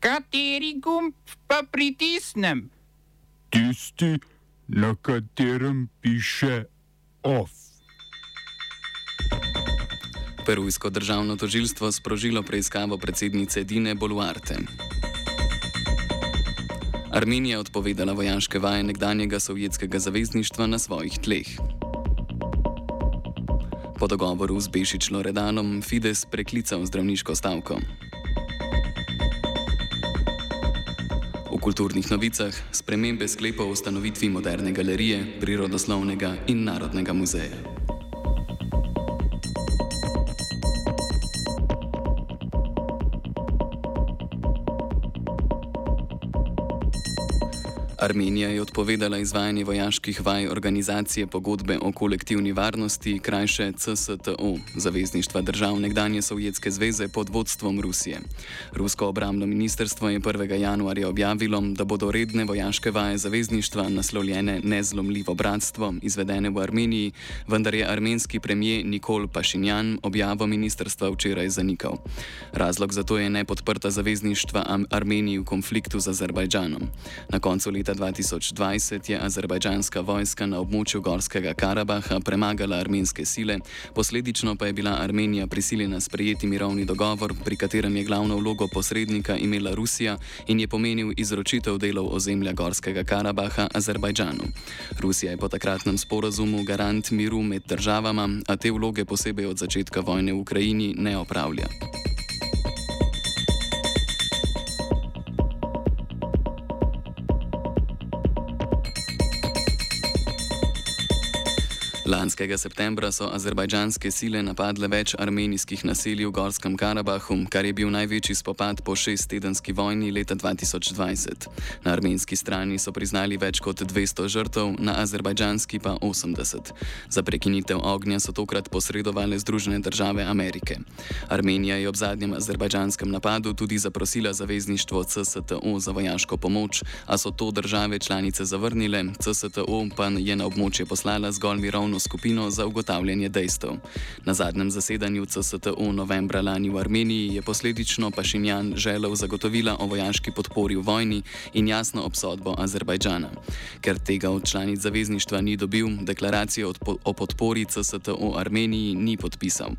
Kateri gumb pa pritisnem? Tisti, na katerem piše OF. Perujsko državno tožilstvo sprožilo preiskavo predsednice Dine Boluarte. Armenija je odpovedala vojaške vaje nekdanjega sovjetskega zavezništva na svojih tleh. Po dogovoru z Bešič Loredanom Fides preklical zdravniško stavko. V kulturnih novicah spremembe sklepov o ustanovitvi moderne galerije, prirodoslovnega in narodnega muzeja. Armenija je odpovedala izvajanje vojaških vaj organizacije pogodbe o kolektivni varnosti, krajše CSTO, zavezništva držav nekdanje Sovjetske zveze pod vodstvom Rusije. Rusko obramno ministrstvo je 1. januarja objavilo, da bodo redne vojaške vaje zavezništva naslovljene Nezlomljivo bratstvo izvedene v Armeniji, vendar je armenski premijer Nikol Pašinjan objavo ministrstva včeraj zanikal. Razlog za to je nepodprta zavezništva Armeniji v konfliktu z Azerbajdžanom. Na koncu leta 2020 je azerbajdžanska vojska na območju Gorskega Karabaha premagala armenske sile, posledično pa je bila Armenija prisiljena sprejeti mirovni dogovor, pri katerem je glavno vlogo posrednika imela Rusija in je pomenil izročitev delov ozemlja Gorskega Karabaha Azerbajdžanu. Rusija je po takratnem sporazumu garant miru med državama, a te vloge posebej od začetka vojne v Ukrajini ne opravlja. Lanskega septembra so azerbajdžanske sile napadle več armenijskih naselij v Gorskem Karabahu, kar je bil največji spopad po šesttedenski vojni leta 2020. Na armenski strani so priznali več kot 200 žrtev, na azerbajdžanski pa 80. Za prekinitev ognja so tokrat posredovali Združene države Amerike. Armenija je ob zadnjem azerbajdžanskem napadu tudi zaprosila zavezništvo CSTO za vojaško pomoč, a so to države članice zavrnile, CSTO pa je na območje poslala zgolj mirovno delovno skupino za ugotavljanje dejstev. Na zadnjem zasedanju CSTO novembra lani v Armeniji je posledično Pašinjan želel zagotovila o vojaški podpori v vojni in jasno obsodbo Azerbajdžana. Ker tega od članic zavezništva ni dobil, deklaracijo o podpori CSTO Armeniji ni podpisal.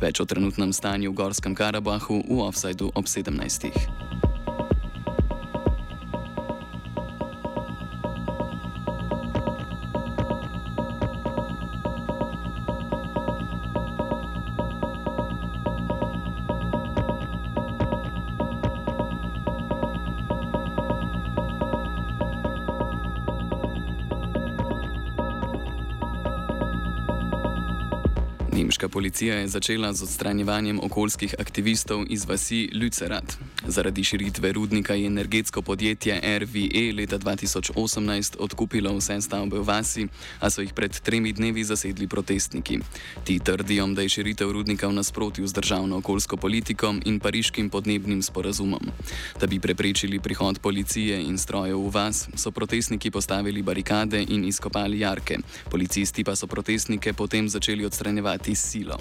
Več o trenutnem stanju v Gorskem Karabahu v Offsideu ob 17. Nemška policija je začela z odstranjevanjem okoljskih aktivistov iz vasi Lücerat. Zaradi širitve rudnika je energetsko podjetje RVE leta 2018 odkupilo vse stavbe v vasi, a so jih pred tremi dnevi zasedli protestniki. Ti trdijo, da je širitev rudnika v nasprotju z državno okoljsko politiko in pariškim podnebnim sporazumom. Da bi preprečili prihod policije in strojev v vas, so protestniki postavili barikade in izkopali jarke. Policisti pa so protestnike potem začeli odstranjevati silo.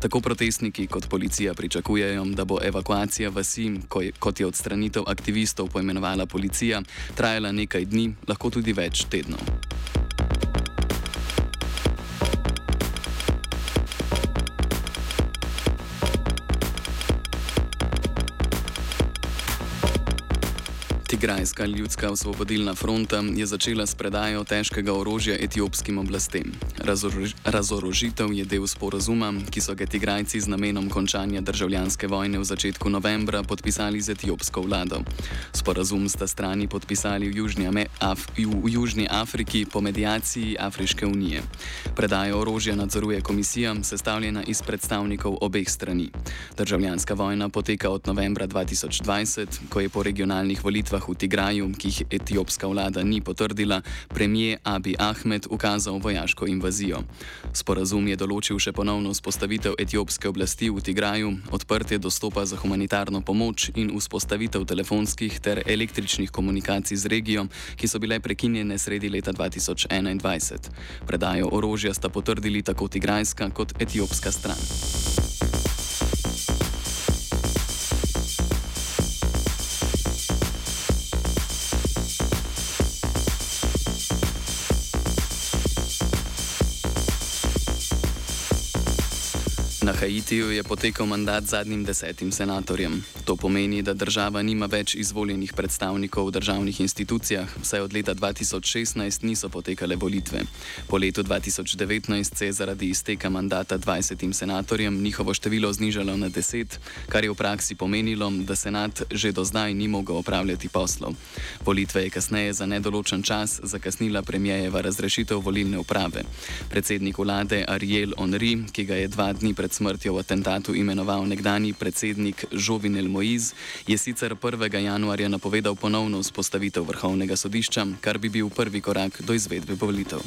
Tako protestniki kot policija pričakujejo, da bo evakuacija vasi, kot je odstranitev aktivistov poimenovala policija, trajala nekaj dni, lahko tudi več tednov. Tigrajska ljudska osvobodilna fronta je začela s predajo težkega orožja etiopskim oblastem. Razorož razorožitev je del sporazuma, ki so ga Tigrajci z namenom končanja državljanske vojne v začetku novembra podpisali z etiopsko vlado. Sporazum sta strani podpisali v Južni, Af v Južni Afriki po medijaciji Afriške unije. Predajo orožja nadzoruje komisija, sestavljena iz predstavnikov obeh strani. Državljanska vojna poteka od novembra 2020, ko je po regionalnih volitvah v Tigraju, ki jih etiopska vlada ni potrdila, premijer Abi Ahmed ukazal vojaško invazijo. Sporazum je določil še ponovno vzpostavitev etiopske oblasti v Tigraju, odprtje dostopa za humanitarno pomoč in vzpostavitev telefonskih ter električnih komunikacij z regijo, ki so bile prekinjene sredi leta 2021. Predajo orožja sta potrdili tako tigrajska kot etiopska stran. You. Haitiju je potekal mandat zadnjim desetim senatorjem. To pomeni, da država nima več izvoljenih predstavnikov v državnih institucijah, saj od leta 2016 niso potekale volitve. Po letu 2019 se je zaradi izteka mandata 20 senatorjem njihovo število znižalo na 10, kar je v praksi pomenilo, da senat že do zdaj ni mogel opravljati poslov. Volitve je kasneje za nedoločen čas zakasnila premijejeva razrešitev volilne uprave. Predsednik vlade Ariel Henry, ki ga je dva dni pred smrtjo v atentatu imenoval nekdani predsednik Žovinel Moiz, je sicer 1. januarja napovedal ponovno vzpostavitev vrhovnega sodišča, kar bi bil prvi korak do izvedbe volitev.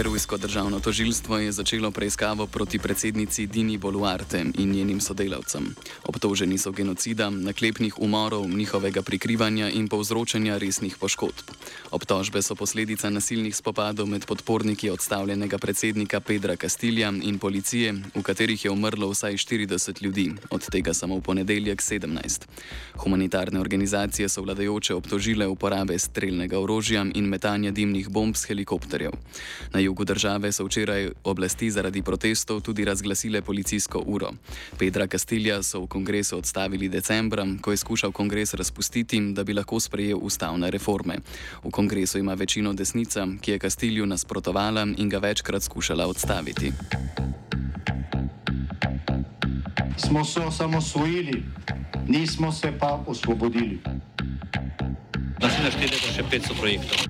Perujsko državno tožilstvo je začelo preiskavo proti predsednici Dini Boluarte in njenim sodelavcem. Obtoženi so genocida, naklepnih umorov, njihovega prikrivanja in povzročanja resnih poškodb. Obtožbe so posledica nasilnih spopadov med podporniki odstavljenega predsednika Pedra Kastilja in policije, v katerih je umrlo vsaj 40 ljudi, od tega samo v ponedeljek 17. Humanitarne organizacije so vladajoče obtožile uporabe streljnega orožja in metanja dimnih bomb s helikopterjev. Na jugu države so včeraj oblasti zaradi protestov tudi razglasile policijsko uro. Pedra Kastilja so v kongresu odstavili decembra, ko je skušal kongres razpustiti, da bi lahko sprejel ustavne reforme. V kongresu ima večino desnica, ki je Kastilju nasprotovala in ga večkrat skušala odstaviti. Smo se osamosvojili, nismo se pa osvobodili. Da se naštejete še 500 projektov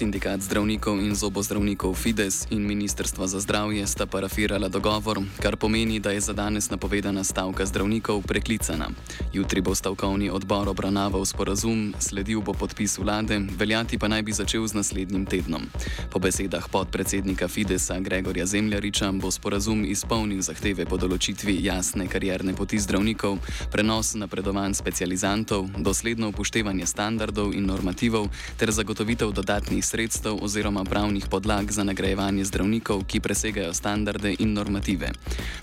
Sindikat zdravnikov in zobozdravnikov Fides in Ministrstvo za zdravje sta parafirala dogovor, kar pomeni, da je za danes napovedana stavka zdravnikov preklicana. Jutri bo stavkovni odbor obravnaval sporazum, sledil bo podpis vlade, veljati pa naj bi začel z naslednjim tednom. Po besedah podpredsednika Fidesa Gregorja Zemljariča bo sporazum izpolnil zahteve po določitvi jasne karierne poti zdravnikov, prenos napredovanj specializantov, dosledno upoštevanje standardov in normativov ter zagotovitev dodatnih sredstev oziroma pravnih podlag za nagrajevanje zdravnikov, ki presegajo standarde in normative.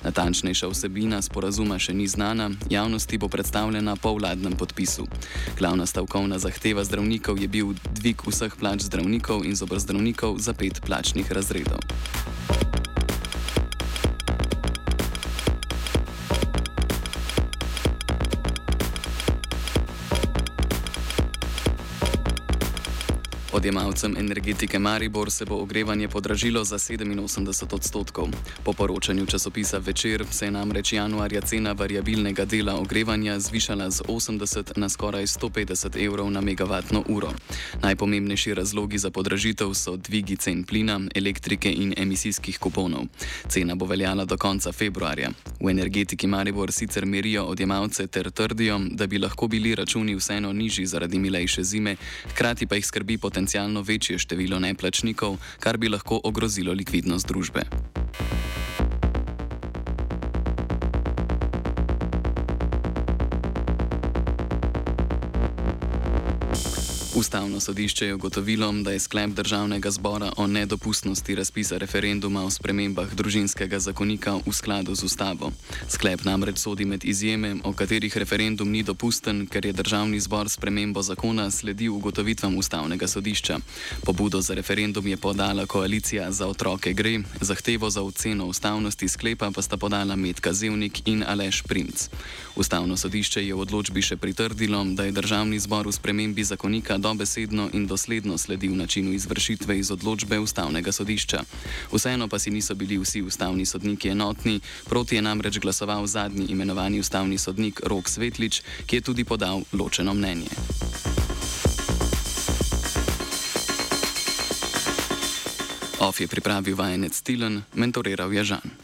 Natančnejša vsebina sporazuma še ni znana, javnosti bo predstavljena po vladnem podpisu. Glavna stavkovna zahteva zdravnikov je bil dvig vseh plač zdravnikov in zobrzdravnikov za pet plačnih razredov. Odjemalcem energetike Maribor se bo ogrevanje podražilo za 87 odstotkov. Po poročanju časopisa Večer se je namreč januarja cena variabilnega dela ogrevanja zvišala z 80 na skoraj 150 evrov na megavatno uro. Najpomembnejši razlogi za podražitev so dvigi cen plina, elektrike in emisijskih kuponov. Cena bo veljala do konca februarja. V energetiki Maribor sicer merijo odjemalce ter trdijo, da bi lahko bili računi vseeno nižji zaradi milejše zime, hkrati pa jih skrbi potencijalno potencialno večje število neplačnikov, kar bi lahko ogrozilo likvidnost družbe. Ustavno sodišče je ugotovilo, da je sklep državnega zbora o nedopustnosti razpisa referenduma o spremembah družinskega zakonika v skladu z ustavo. Sklep namreč sodi med izjeme, o katerih referendum ni dopusten, ker je državni zbor spremembo zakona sledil ugotovitvam ustavnega sodišča. Pobudo za referendum je podala koalicija za otroke gre, zahtevo za oceno ustavnosti sklepa pa sta podala Medka Zevnik in Aleš Primc. Ustavno sodišče je v odločbi še pritrdilo, da je državni zbor v spremembi zakonika dobesedno in dosledno sledil načinu izvršitve iz odločbe ustavnega sodišča. Vseeno pa si niso bili vsi ustavni sodniki enotni, proti je namreč glasoval zadnji imenovani ustavni sodnik Rok Svetlič, ki je tudi podal ločeno mnenje. OF je pripravil vajenec Tilen, mentoriral je Žan.